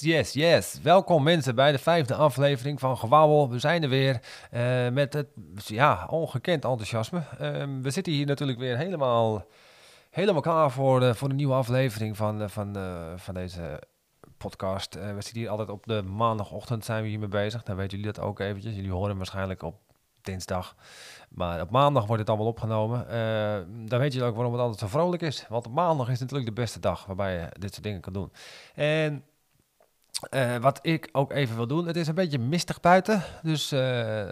yes, yes. Welkom mensen bij de vijfde aflevering van Gewauwel. We zijn er weer uh, met het ja, ongekend enthousiasme. Uh, we zitten hier natuurlijk weer helemaal, helemaal klaar voor de, voor de nieuwe aflevering van, van, uh, van deze podcast. we zitten hier altijd op de maandagochtend zijn we hiermee bezig. Dan weten jullie dat ook eventjes. Jullie horen waarschijnlijk op dinsdag. Maar op maandag wordt het allemaal opgenomen. Uh, dan weet je ook waarom het altijd zo vrolijk is. Want maandag is natuurlijk de beste dag waarbij je dit soort dingen kan doen. En uh, wat ik ook even wil doen, het is een beetje mistig buiten. Dus uh,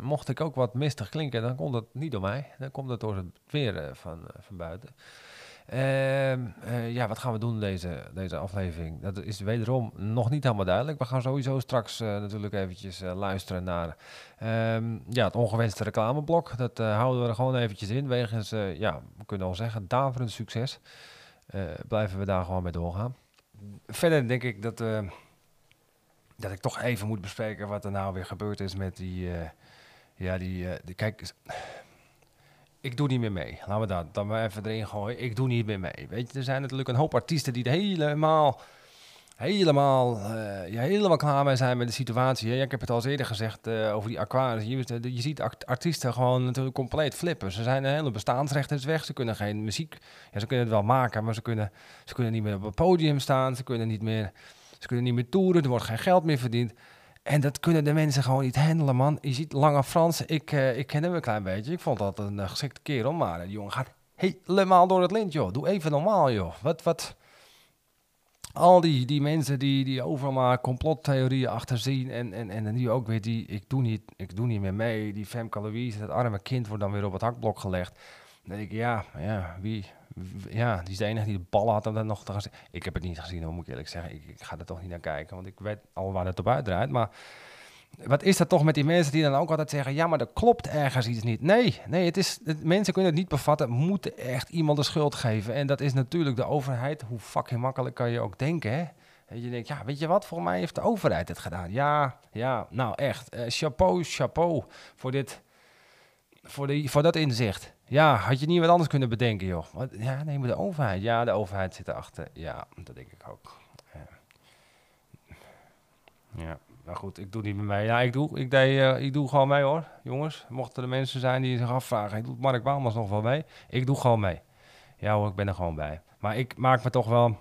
mocht ik ook wat mistig klinken, dan komt dat niet door mij. Dan komt het door het weer van, van buiten. Uh, ja, wat gaan we doen deze, deze aflevering? Dat is wederom nog niet helemaal duidelijk. We gaan sowieso straks natuurlijk eventjes luisteren naar ehm, ja, het ongewenste reclameblok. Dat houden we er gewoon eventjes in. Wegens, ja, we kunnen al zeggen, daverend succes. blijven we daar gewoon mee doorgaan. Verder denk ik dat, dat ik toch even moet bespreken wat er nou weer gebeurd is met die... ja, die, die kijk ik doe niet meer mee. Laten we dat dan maar even erin gooien. Ik doe niet meer mee. Weet je, er zijn natuurlijk een hoop artiesten die helemaal, helemaal, uh, ja, helemaal klaar mee zijn met de situatie. Ja, ik heb het al eerder gezegd uh, over die Aquarius. Je, je ziet artiesten gewoon natuurlijk compleet flippen. Ze zijn een hele bestaansrecht weg. Ze kunnen geen muziek. Ja, ze kunnen het wel maken, maar ze kunnen, ze kunnen niet meer op het podium staan. Ze kunnen niet meer, ze kunnen niet meer toeren. Er wordt geen geld meer verdiend. En dat kunnen de mensen gewoon niet handelen, man. Je ziet Lange Frans, ik, ik ken hem een klein beetje. Ik vond dat een geschikte kerel, maar die jongen gaat helemaal door het lint, joh. Doe even normaal, joh. Wat, wat... Al die, die mensen die, die overal maar complottheorieën achter zien en, en, en nu ook weer die, ik doe, niet, ik doe niet meer mee. Die Femke dat arme kind wordt dan weer op het hakblok gelegd. Dan denk ik, ja, ja, wie, ja, die is de enige die de bal had om dat nog te gaan Ik heb het niet gezien, moet ik eerlijk zeggen. Ik, ik, ga er toch niet naar kijken, want ik weet al waar het op uitdraait. Maar wat is dat toch met die mensen die dan ook altijd zeggen... ja, maar er klopt ergens iets niet. Nee, nee het is, mensen kunnen het niet bevatten. Moeten echt iemand de schuld geven. En dat is natuurlijk de overheid. Hoe fucking makkelijk kan je ook denken, hè? Je denkt, ja, weet je wat? Volgens mij heeft de overheid het gedaan. Ja, ja, nou echt. Uh, chapeau, chapeau voor dit... Voor, die, voor dat inzicht. Ja, had je niet wat anders kunnen bedenken, joh. Ja, nee, maar de overheid. Ja, de overheid zit erachter. Ja, dat denk ik ook. Ja maar goed, ik doe niet meer mee. Ja, ik doe, ik, deed, uh, ik doe gewoon mee, hoor. Jongens, mochten er mensen zijn die zich afvragen... Ik doe Mark Baumans nog wel mee? Ik doe gewoon mee. Ja hoor, ik ben er gewoon bij. Maar ik maak me toch wel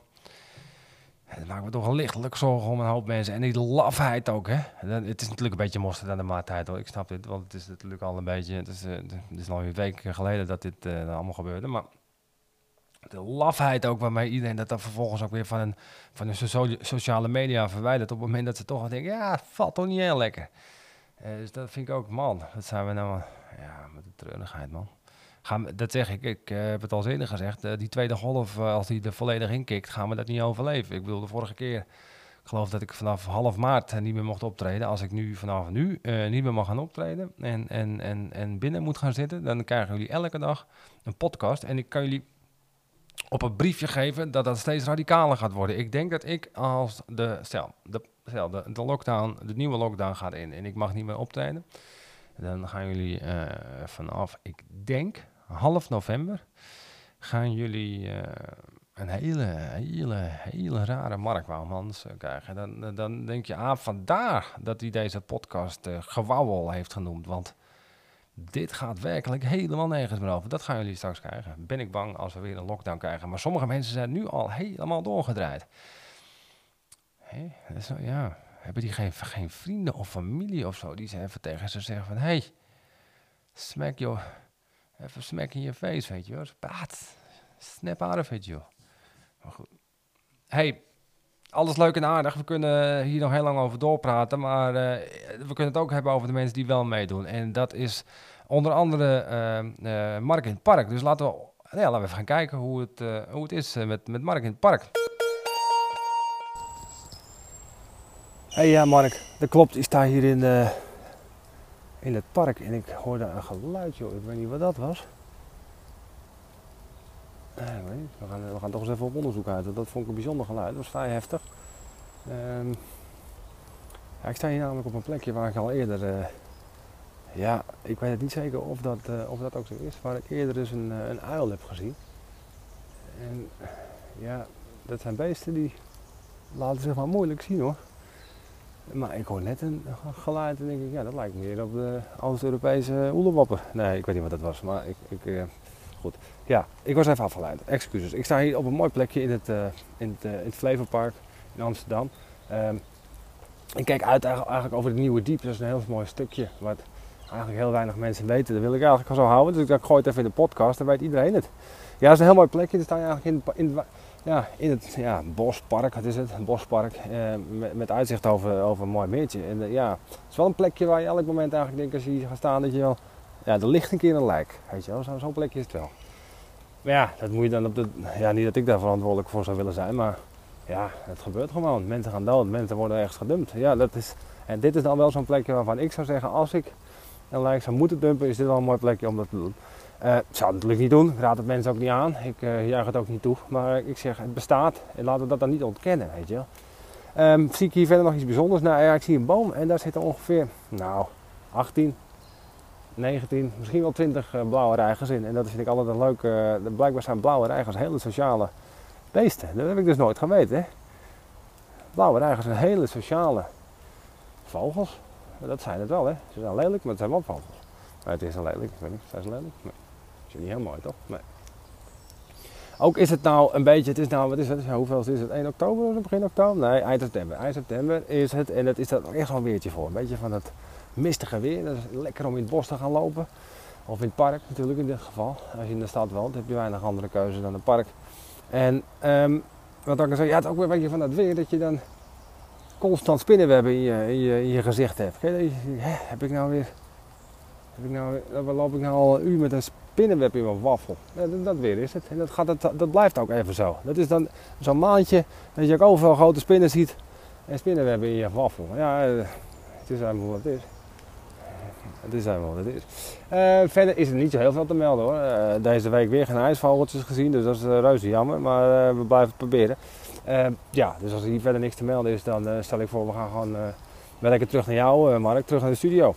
het maakt me toch wel lichtelijk zorgen om een hoop mensen. En die lafheid ook, hè. Het is natuurlijk een beetje mosterd aan de maatheid, hoor. Ik snap dit, want het is natuurlijk al een beetje... Het is, uh, het week geleden dat dit uh, allemaal gebeurde, maar... De lafheid ook waarmee iedereen dat dan vervolgens ook weer van een, van sociale media verwijdert. Op het moment dat ze toch denken, ja, valt toch niet heel lekker. Uh, dus dat vind ik ook, man, dat zijn we nou... Ja, met de treurigheid, man dat zeg ik, ik uh, heb het al eerder gezegd, uh, die tweede golf, als die er volledig in kikt, gaan we dat niet overleven. Ik bedoel, de vorige keer, ik geloof dat ik vanaf half maart niet meer mocht optreden. Als ik nu vanaf nu niet meer mag gaan optreden en, en, en, en binnen moet gaan zitten, dan krijgen jullie elke dag een podcast. En ik kan jullie op een briefje geven dat dat steeds radicaler gaat worden. Ik denk dat ik als de, stel, de, stel, de, lockdown, de nieuwe lockdown gaat in en ik mag niet meer optreden. Dan gaan jullie vanaf, ik denk, half november gaan jullie uh, een hele, hele, hele rare uh, krijgen. Dan, dan denk je, ah, vandaar dat hij deze podcast uh, gewauwel heeft genoemd. Want dit gaat werkelijk helemaal nergens meer over. Dat gaan jullie straks krijgen. Ben ik bang als we weer een lockdown krijgen. Maar sommige mensen zijn nu al helemaal doorgedraaid. Hé, hey, ja, hebben die geen, geen vrienden of familie of zo die ze even tegen ze zeggen van... Hé, hey, smack joh Even smack in je face, weet je wel. Praat. Snap out of it, joh. Maar goed. Hey, alles leuk en aardig. We kunnen hier nog heel lang over doorpraten. Maar uh, we kunnen het ook hebben over de mensen die wel meedoen. En dat is onder andere uh, uh, Mark in het Park. Dus laten we, ja, laten we even gaan kijken hoe het, hoe het is met, met Mark in het Park. Hey ja, Mark. Dat klopt. Ik sta hier in in het park en ik hoorde een geluid, joh. Ik weet niet wat dat was. We gaan, toch eens even op onderzoek uit. Dat vond ik een bijzonder geluid. Dat was vrij heftig. Um, ja, ik sta hier namelijk op een plekje waar ik al eerder... Uh, ja, ik weet het niet zeker of dat, uh, of dat ook zo is. Waar ik eerder dus een, uh, een uil heb gezien. En ja, dat zijn beesten die... laten zich maar moeilijk zien hoor. Maar ik hoor net een geluid en denk ik, ja, dat lijkt meer op de Oost-Europese oelewapper. Nee, ik weet niet wat dat was, maar ik, ik Ja, ik was even afgeleid. Excuses. Ik sta hier op een mooi plekje in het, uh, in het, uh, in het in Amsterdam. Um, ik kijk uit eigenlijk over het Nieuwe Diep. Dat is een heel mooi stukje wat eigenlijk heel weinig mensen weten. Dat wil ik eigenlijk al zo houden. Dus ik gooi het even in de podcast, dan weet iedereen het. Ja, dat is een heel mooi plekje. Dan sta je eigenlijk in, in, ja, in het ja, bospark, wat is het? Een bospark eh, met, uitzicht over, over een mooi meertje. En ja, het is wel een plekje waar je elk moment eigenlijk denkt als je hier gaat staan dat je wel... Ja, er ligt een keer een lijk, weet je wel. Zo'n zo plekje is het wel. Maar ja, dat moet je dan op de... Ja, niet dat ik daar verantwoordelijk voor zou willen zijn, maar... Ja, het gebeurt gewoon. Mensen gaan dood, mensen worden ergens gedumpt. Ja, dat is... En dit is dan wel zo'n plekje waarvan ik zou zeggen, als ik een lijk zou moeten dumpen, is dit wel een mooi plekje om dat te doen. Uh, ik zou het natuurlijk niet doen, ik raad het mensen ook niet aan. Ik uh, juich het ook niet toe. Maar ik zeg, het bestaat en laten we dat dan niet ontkennen, weet je um, zie ik hier verder nog iets bijzonders? Nou ja, ik zie een boom en daar zitten ongeveer, nou, 18, 19, misschien wel 20 uh, blauwe reigers in. En dat vind ik altijd een leuke, blijkbaar zijn blauwe reigers hele sociale beesten. Dat heb ik dus nooit geweten, hè. Blauwe reigers zijn hele sociale vogels. Dat zijn het wel, hè. Ze zijn lelijk, maar het zijn wel vogels. Maar het is een lelijk, ik weet niet, zijn ze lelijk? Nee niet heel mooi, toch? Nee. Ook is het nou een beetje, het is nou, wat is het? Hoeveel is het? 1 oktober of begin oktober? Nee, eind september. Eind september is het en dat is dat echt een weertje voor. Een beetje van het mistige weer. Dat is lekker om in het bos te gaan lopen. Of in het park natuurlijk in dit geval. Als je in de stad woont heb je weinig andere keuze dan een park. En um, wat ik kan zeggen, ja, het ook weer een beetje van dat weer dat je dan constant spinnenwebben in je, in je, gezicht hebt. Kijk, heb ik nou weer, heb ik nou, loop ik nou al een uur met een spinnenweb in mijn waffel. dat, dat, weer is het. En dat, gaat, dat, dat blijft ook even zo. Dat is dan zo'n maandje dat je ook overal grote spinnen ziet en spinnenwebben in je waffel. Ja, het is helemaal wat het is. Het is helemaal wat het is. Verder is er niet zo heel veel te melden hoor. Uh, deze week weer geen ijsvogeltjes gezien, dus dat is uh, reuze jammer. Maar we blijven het proberen. ja, dus als er hier verder niks te melden is, dan stel ik voor we gaan gewoon weer lekker terug naar jou, Mark, terug naar de studio.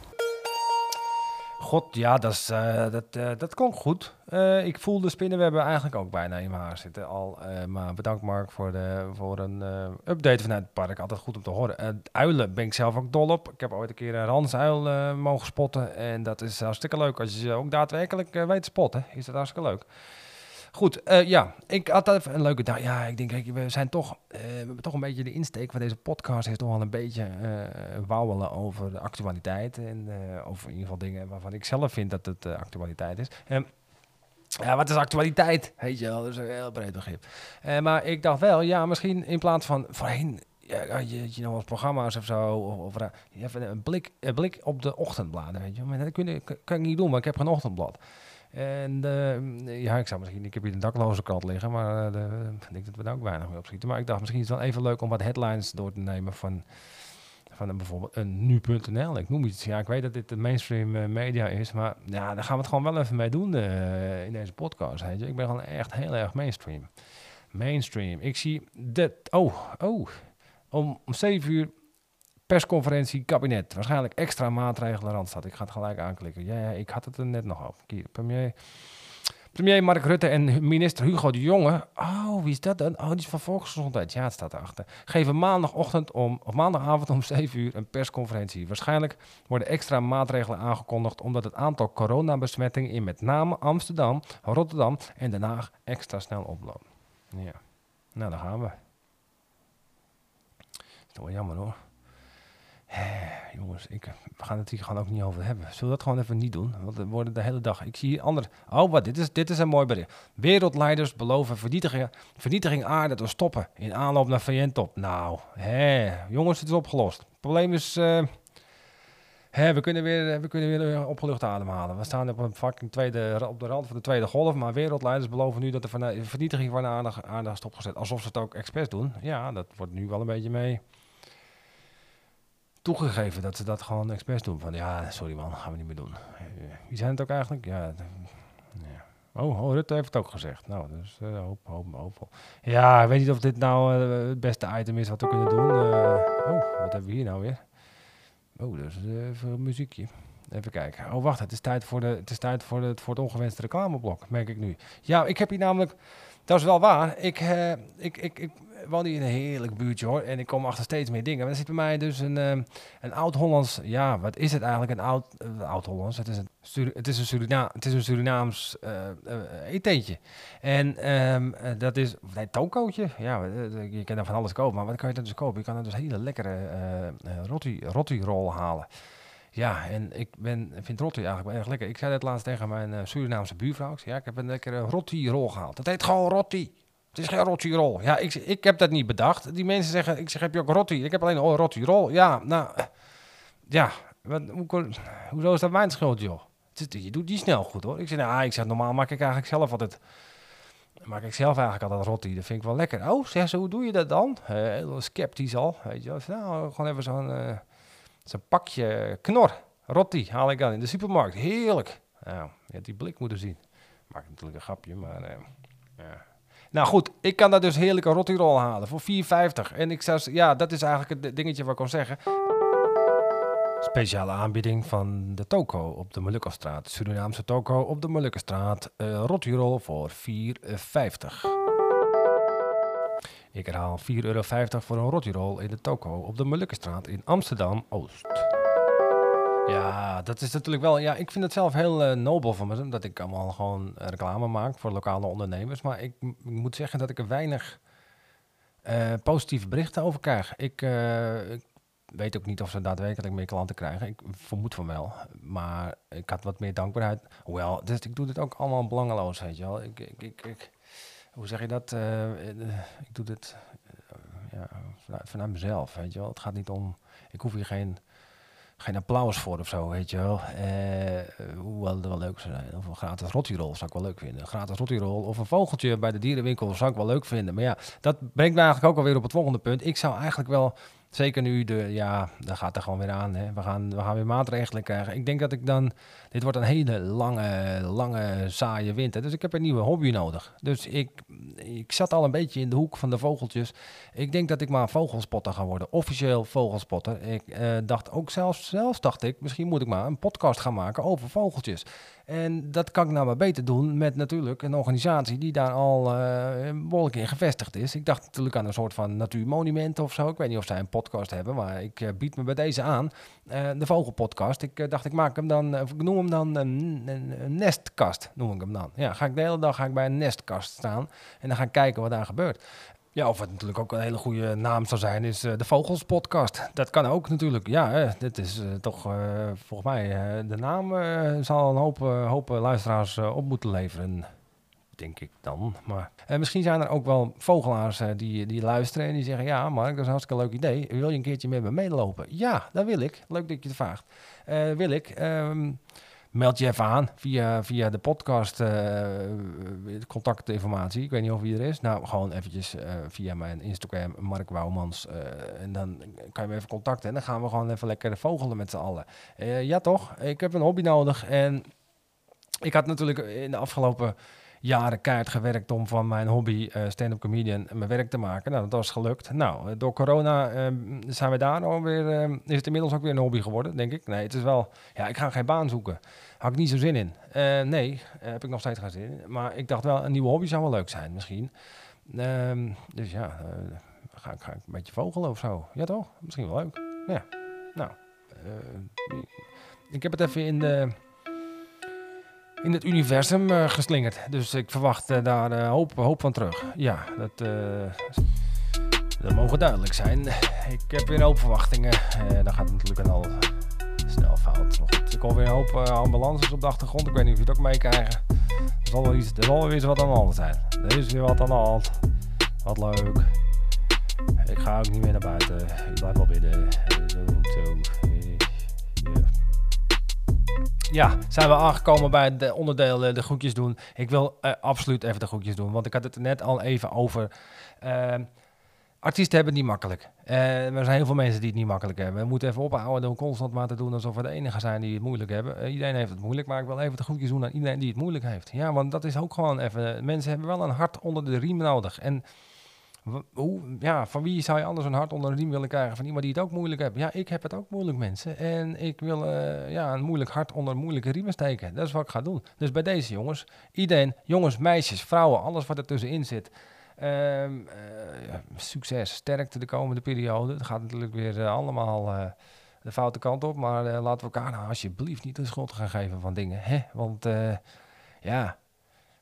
God, ja, dat, is, uh, dat, uh, dat klonk goed. Uh, ik voel de spinnenwebben eigenlijk ook bijna in mijn haar zitten al. maar bedankt Mark voor, de, voor een update vanuit het park. Altijd goed om te horen. uilen ben ik zelf ook dol op. Ik heb ooit een keer een ransuil mogen spotten. En dat is hartstikke leuk. Als je ze ook daadwerkelijk weet te spotten, is dat hartstikke leuk. Goed, uh, ja, ik had even een leuke dag. Ja, ik denk, we zijn toch, uh, we hebben toch een beetje de insteek van deze podcast is toch wel een beetje uh, wauwelen over de actualiteit en over in ieder geval dingen waarvan ik zelf vind dat het actualiteit is. Um, ja, wat is actualiteit? Weet je wel, dat is een heel breed begrip. maar ik dacht wel, ja, misschien in plaats van voorheen ja, je, je nog als programma's of zo, of, of even een blik, een blik op de ochtendbladen, weet je. Maar dat kan ik niet doen, maar ik heb geen ochtendblad. En uh, ja, ik zou misschien, ik heb hier een dakloze krant liggen, maar uh, ik denk dat we daar ook weinig mee opschieten. Maar ik dacht, misschien is het wel even leuk om wat headlines door te nemen van, van bijvoorbeeld een nu.nl. Ik noem iets, ja, ik weet dat dit de mainstream uh, media is, maar ja, daar gaan we het gewoon wel even mee doen in deze podcast. Weet je. Ik ben gewoon echt heel erg mainstream. Mainstream. Ik zie dit, oh, oh, om, 7 uur persconferentie kabinet. Waarschijnlijk extra maatregelen Randstad. Ik ga het gelijk aanklikken. Ja, ja ik had het er net nog. Hier, premier, premier Mark Rutte en minister Hugo de Jonge. Oh, wie is dat dan? Oh, die is van Volksgezondheid. Ja, het staat erachter. Geven maandagochtend om, of maandagavond om 7 uur een persconferentie. Waarschijnlijk worden extra maatregelen aangekondigd omdat het aantal coronabesmettingen in met name Amsterdam, Rotterdam en Den Haag extra snel oploopt. Ja, nou daar gaan we. Dat is toch wel jammer hoor jongens, ik, we gaan het hier gewoon ook niet over hebben. Zullen we dat gewoon even niet doen? Want we worden de hele dag. Ik zie hier andere. Oh, wat, dit is, dit is een mooi bericht. Wereldleiders beloven vernietiging, vernietiging aarde te stoppen in aanloop naar VN-top. Nou, hè, jongens, het is opgelost. Het probleem is. Uh, hè, we, kunnen weer, we kunnen weer opgelucht ademhalen. We staan op, een fucking tweede, op de rand van de tweede golf. Maar wereldleiders beloven nu dat de vernietiging van de aarde, aarde stopgezet. Alsof ze het ook expres doen. Ja, dat wordt nu wel een beetje mee toegegeven dat ze dat gewoon expres doen. Van ja, sorry man, gaan we niet meer doen. Wie zijn het ook eigenlijk? Ja, ja. Oh, oh, Rutte heeft het ook gezegd. Nou, dus uh, hoop, hoop, hoop. Ja, ik weet niet of dit nou uh, het beste item is wat we kunnen doen. Oh, wat hebben we hier nou weer? Oh, dus even muziekje. Even kijken. Oh, wacht, het is tijd voor, de, het, is tijd voor, de, voor het ongewenste reclameblok, merk ik nu. Ja, ik heb hier namelijk... Dat is wel waar. Ik, ik, ik, ik woon hier in een heerlijk buurtje hoor. En ik kom achter steeds meer dingen. Maar er zit bij mij dus een, ehm, een oud-Hollands... Ja, wat is het eigenlijk? Een oud, eh, oud-Hollands. Het is een, het is een, Surina het is een Surinaams eh, eetentje. En ehm, eh, dat is... Nee, tokootje. Ja, je kan daar van alles kopen. Maar wat kan je dan dus kopen? Je kan er dus hele lekkere eh, rotti, rotti-rol halen. Ja, en ik ben, vind rotti eigenlijk wel erg lekker. Ik zei dat laatst tegen mijn Surinaamse buurvrouw. Ik zei, ja, ik heb een lekkere rotti-rol gehaald. Dat heet gewoon rotti. Het is geen rotti-rol. Ja, ik, ik heb dat niet bedacht. Die mensen zeggen, ik zeg, heb je ook rotti? Ik heb alleen een rotti-rol. Ja, nou, ja, hoe, hoezo is dat mijn schuld, joh? Je doet die snel goed, hoor. Ik zeg, nou, ik zeg, normaal maak ik eigenlijk zelf altijd... Maak ik zelf eigenlijk altijd rotti. Dat vind ik wel lekker. Oh, zeg ze, hoe doe je dat dan? Heel sceptisch al, weet je wel. Nou, gewoon even zo'n... eh, Zo'n pakje knor, rotti, haal ik dan in de supermarkt. Heerlijk. Nou, je had die blik moeten zien. Maak natuurlijk een grapje, maar eh, ja. Nou goed, ik kan daar dus heerlijke rotti-rol halen voor 4,50. En ik zou, ja, dat is eigenlijk het dingetje wat ik kon zeggen. Speciale aanbieding van de toko op de Molukkenstraat. Surinaamse toko op de Molukkenstraat. Uh, rotti-rol voor 4,50. Ik herhaal 4,50 euro voor een rotti-rol in de toko op de Molukkenstraat in Amsterdam-Oost. Ja, dat is natuurlijk wel. Ja, ik vind het zelf heel eh, nobel van me dat ik allemaal gewoon eh, reclame maak voor lokale ondernemers. Maar ik, ik moet zeggen dat ik er weinig eh, positieve berichten over krijg. Ik, weet ook niet of ze daadwerkelijk meer klanten krijgen. Ik vermoed van wel. Maar ik had wat meer dankbaarheid. Hoewel, dus ik doe dit ook allemaal belangeloos, weet je wel. Ik, ik, hoe zeg je dat? Ik doe dit ja, vanuit, vanuit mezelf, weet je wel. Het gaat niet om... Ik hoef hier geen geen applaus voor of zo, weet je wel. Eh, hoewel het wel leuk zou zijn. Of een gratis rottirol zou ik wel leuk vinden. Een gratis rottirol of een vogeltje bij de dierenwinkel zou ik wel leuk vinden. Maar ja, dat brengt me eigenlijk ook alweer op het volgende punt. Ik zou eigenlijk wel, zeker nu de, ja, daar gaat er gewoon weer aan. Hè. We, gaan, we gaan weer maatregelen krijgen. Ik denk dat ik dan, dit wordt een hele lange, lange, saaie winter. Dus ik heb een nieuwe hobby nodig. Dus ik, ik zat al een beetje in de hoek van de vogeltjes. Ik denk dat ik maar vogelspotter ga worden. Officieel vogelspotter. Ik eh, dacht ook zelfs, zelfs dacht ik, misschien moet ik maar een podcast gaan maken over vogeltjes. En dat kan ik nou maar beter doen met natuurlijk een organisatie die daar al eh, een behoorlijk in gevestigd is. Ik dacht natuurlijk aan een soort van natuurmonument of zo. Ik weet niet of zij een podcast hebben, maar ik eh, bied me bij deze aan. Eh, de Vogelpodcast. Ik eh, dacht, ik maak hem dan, eh, of ik noem hem dan een, nestkast, noem ik hem dan. Ja, ga ik de hele dag ga ik bij een nestkast staan en dan ga kijken wat daar gebeurt. Ja, of het natuurlijk ook een hele goede naam zou zijn, is eh, de Vogels Podcast. Dat kan ook natuurlijk. Ja, dit is eh, toch eh, volgens mij de naam zal een hoop, hoop luisteraars op moeten leveren. Denk ik dan. Maar misschien zijn er ook wel vogelaars die, die luisteren en die zeggen: Ja, Mark, dat is een hartstikke leuk idee. Wil je een keertje met me meelopen? Ja, dat wil ik. Leuk dat je het vraagt. Wil ik. Ehm, meld je even aan via, via de podcast eh, contactinformatie. Ik weet niet of wie er is. Nou, gewoon eventjes eh, via mijn Instagram, Mark Wouwmans. eh, en dan kan je me even contacten. En dan gaan we gewoon even lekker vogelen met z'n allen. Eh, ja, toch? Ik heb een hobby nodig. En ik had natuurlijk in de afgelopen jaren keihard gewerkt om van mijn hobby eh, stand-up comedian mijn werk te maken. Nou, dat was gelukt. Nou, eh, door corona eh, zijn we daar alweer, eh, is het inmiddels ook weer een hobby geworden, denk ik. Nee, het is wel, ja, ik ga geen baan zoeken. Had ik niet zo zin in. Nee, heb ik nog steeds geen zin in. Maar ik dacht wel, een nieuwe hobby zou wel leuk zijn misschien. Ehm, dus ja, ga, ik- ga ik een beetje vogelen of zo. Ja toch? Misschien wel leuk. Ja, nou. ik heb het even in de in het universum eh, geslingerd. Dus ik verwacht eh, daar eh, hoop, hoop van terug. Ja, dat, dat mogen duidelijk zijn. Ik heb weer een hoop verwachtingen. Dan gaat het natuurlijk al snel fout. Maar goed, ik hoor weer een hoop ambulances op de achtergrond. Ik weet niet of je het ook meekrijgen. Er zal wel iets, er zal weer eens wat aan de hand zijn. Er is weer wat aan de hand. Wat leuk. Ik ga ook niet meer naar buiten. Ik blijf wel binnen. Zo, zo. Ja. Zijn we aangekomen bij het onderdeel eh, de groetjes doen. Ik wil eh, absoluut even de groetjes doen, want ik had het net al even over. Ehm, artiesten hebben het niet makkelijk. Eh, er zijn heel veel mensen die het niet makkelijk hebben. We moeten even ophouden door constant maar te doen alsof we de enige zijn die het moeilijk hebben. Iedereen heeft het moeilijk, maar ik wil even de groetjes doen aan iedereen die het moeilijk heeft. Ja, want dat is ook gewoon even... Mensen hebben wel een hart onder de riem nodig. En ja, van wie zou je anders een hart onder de riem willen krijgen? Van iemand die het ook moeilijk heeft. Ja, ik heb het ook moeilijk, mensen. En ik wil eh, ja, een moeilijk hart onder moeilijke riemen steken. Dat is wat ik ga doen. Dus bij deze jongens, iedereen, jongens, meisjes, vrouwen, alles wat er tussenin zit. Ehm, eh, ja, succes, sterkte de komende periode. Het gaat natuurlijk weer eh, allemaal de foute kant op. Maar laten we elkaar nou alsjeblieft niet de schuld gaan geven van dingen. Hè? Want ja,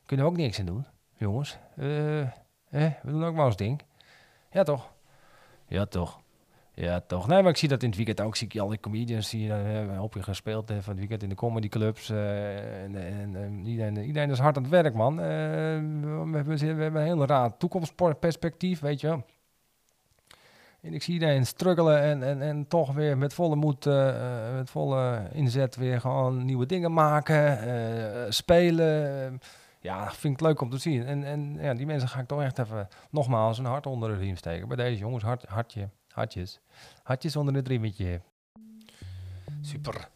kunnen we ook niks aan doen, jongens. Hè? We doen ook maar ons ding. Ja, toch? Ja, toch? Ja, toch. Nee, maar ik zie dat in het weekend ook. Zie al die comedians die uh, een hoopje gespeeld hebben van het weekend in de comedyclubs. eh en, en, en iedereen, is hard aan het werk, man. Eh, we, hebben, we hebben een heel raar toekomstperspectief, weet je wel. En ik zie iedereen struggelen en, en, en toch weer met volle moed, eh, eh, met volle inzet weer gewoon nieuwe dingen maken, eh, spelen. Ja, vind ik leuk om te zien. En, en ja, die mensen ga ik toch echt even nogmaals een hart onder de riem steken. Bij deze jongens, hart, hartje, hartjes. Hartjes onder het riemetje. Super.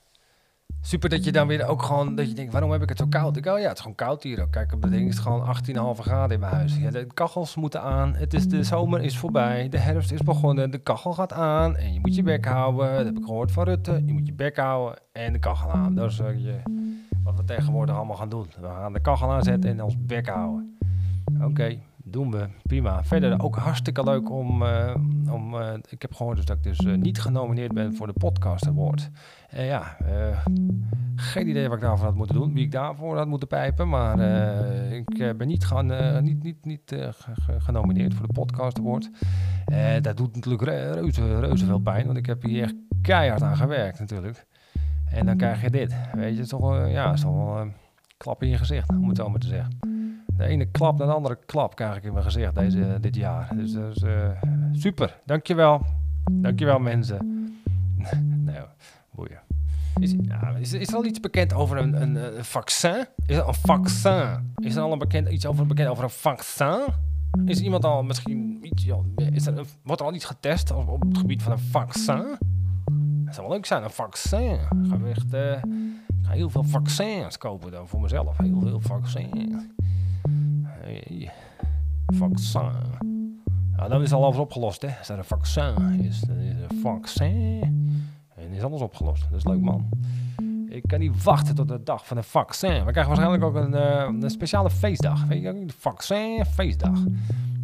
Super dat je dan weer ook gewoon, dat je denkt, waarom heb ik het zo koud? Ik, oh ja, het is gewoon koud hier ook. Kijk, op dat ding is het gewoon 18,5 graden in mijn huis. Ja, de kachels moeten aan, het is, de zomer is voorbij, de herfst is begonnen, de kachel gaat aan en je moet je bek houden. Dat heb ik gehoord van Rutte. Je moet je bek houden en de kachel aan. Dat is uh, je, wat we tegenwoordig allemaal gaan doen. We gaan de kachel aanzetten en ons bek houden. Oké, doen we. Prima. Verder ook hartstikke leuk om... Uh, om uh, ik heb gehoord dus dat ik dus uh, niet genomineerd ben voor de Podcast Award. En ja, geen idee wat ik daarvoor had moeten doen. Wie ik daarvoor had moeten pijpen. Maar ik ben niet, gaan, niet, niet, niet genomineerd voor de Podcast Award. dat doet natuurlijk reuze, reuze veel pijn. Want ik heb hier echt keihard aan gewerkt natuurlijk. En dan krijg je dit. Weet je, het is toch, ja, is toch wel een klap in je gezicht, om het zo maar te zeggen. De ene klap naar de andere klap krijg ik in mijn gezicht deze, dit jaar. Dus dat is uh, super. Dankjewel. Dankjewel mensen. nee, boeien. Is, ja, is, is, er al iets bekend over een, een, een, vaccin? Is er een vaccin? Is er al een bekend, iets over, bekend over een vaccin? Is iemand al misschien iets, is er een, wordt er al iets getest op, op het gebied van een vaccin? Dat zou wel leuk zijn, een vaccin. Ik ga, echt, uh, ik ga heel veel vaccins kopen dan voor mezelf. Heel veel vaccins. Hey, vaccin. Nou, dan is alles opgelost, hè. Als er een vaccin is, is een vaccin. En is alles opgelost. Dat is leuk, man. Ik kan niet wachten tot de dag van een vaccin. We krijgen waarschijnlijk ook een, uh, een speciale feestdag. Weet je, de vaccin feestdag.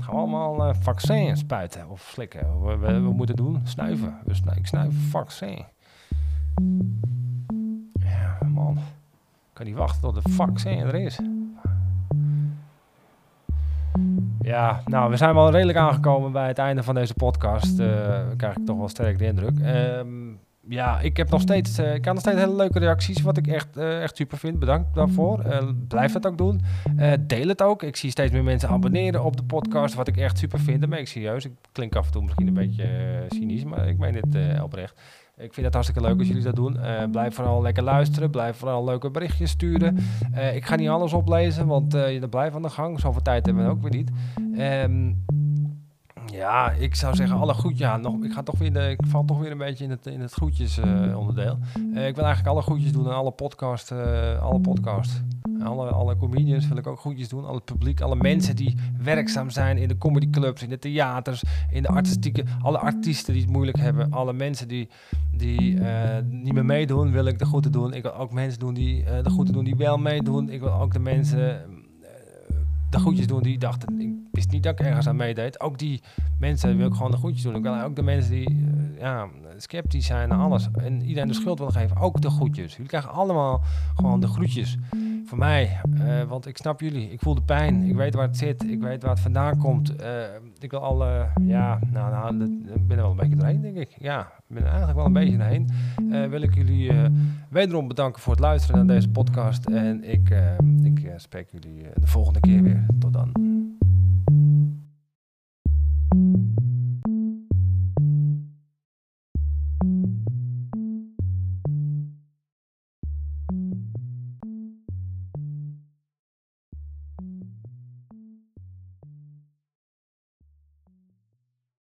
Gaan allemaal uh, vaccin spuiten of slikken. We, we, moeten doen, snuiven. We snu ik snuif vaccin. Ja, man. Ik kan niet wachten tot de vaccin er is. Ja, nou, we zijn wel redelijk aangekomen bij het einde van deze podcast. Uh, krijg ik toch wel sterk de indruk. Um, ja, ik heb nog steeds, uh, ik heb nog steeds hele leuke reacties, wat ik echt, uh, echt super vind. Bedankt daarvoor. Uh, blijf dat ook doen. deel het ook. Ik zie steeds meer mensen abonneren op de podcast, wat ik echt super vind. Dat ben ik serieus. Ik klink af en toe misschien een beetje cynisch, maar ik meen dit oprecht. Ik vind het hartstikke leuk als jullie dat doen. blijf vooral lekker luisteren. Blijf vooral leuke berichtjes sturen. ik ga niet alles oplezen, want je blijft aan de gang. Zoveel tijd hebben we ook weer niet. Um, ja, ik zou zeggen alle groetjes. Ja, nog, ik, ga toch weer de, ik val toch weer een beetje in het, in het groetjes onderdeel. Uh, ik wil eigenlijk alle groetjes doen aan alle podcast, uh, alle podcast. Alle, alle comedians wil ik ook groetjes doen. Alle publiek, alle mensen die werkzaam zijn in de comedyclubs, in de theaters, in de artistieke, alle artiesten die het moeilijk hebben. Alle mensen die, die niet meer meedoen, wil ik de groeten doen. Ik wil ook mensen doen die de groeten doen die wel meedoen. Ik wil ook de mensen de groetjes doen die dachten, ik wist niet dat ik ergens aan meedeed. Ook die mensen wil ik gewoon de groetjes doen. Wil ook de mensen die uh, ja, sceptisch zijn naar alles en iedereen de schuld willen geven, ook de groetjes. Jullie krijgen allemaal gewoon de groetjes voor mij, uh, want ik snap jullie. Ik voel de pijn, ik weet waar het zit, ik weet waar het vandaan komt. Uh, ik wil alle, ja, nou, nou ik ben er wel een beetje doorheen, denk ik. Ja, ik ben er eigenlijk wel een beetje doorheen. wil ik jullie wederom bedanken voor het luisteren naar deze podcast en ik, ik spreek jullie de volgende keer weer. Tot dan.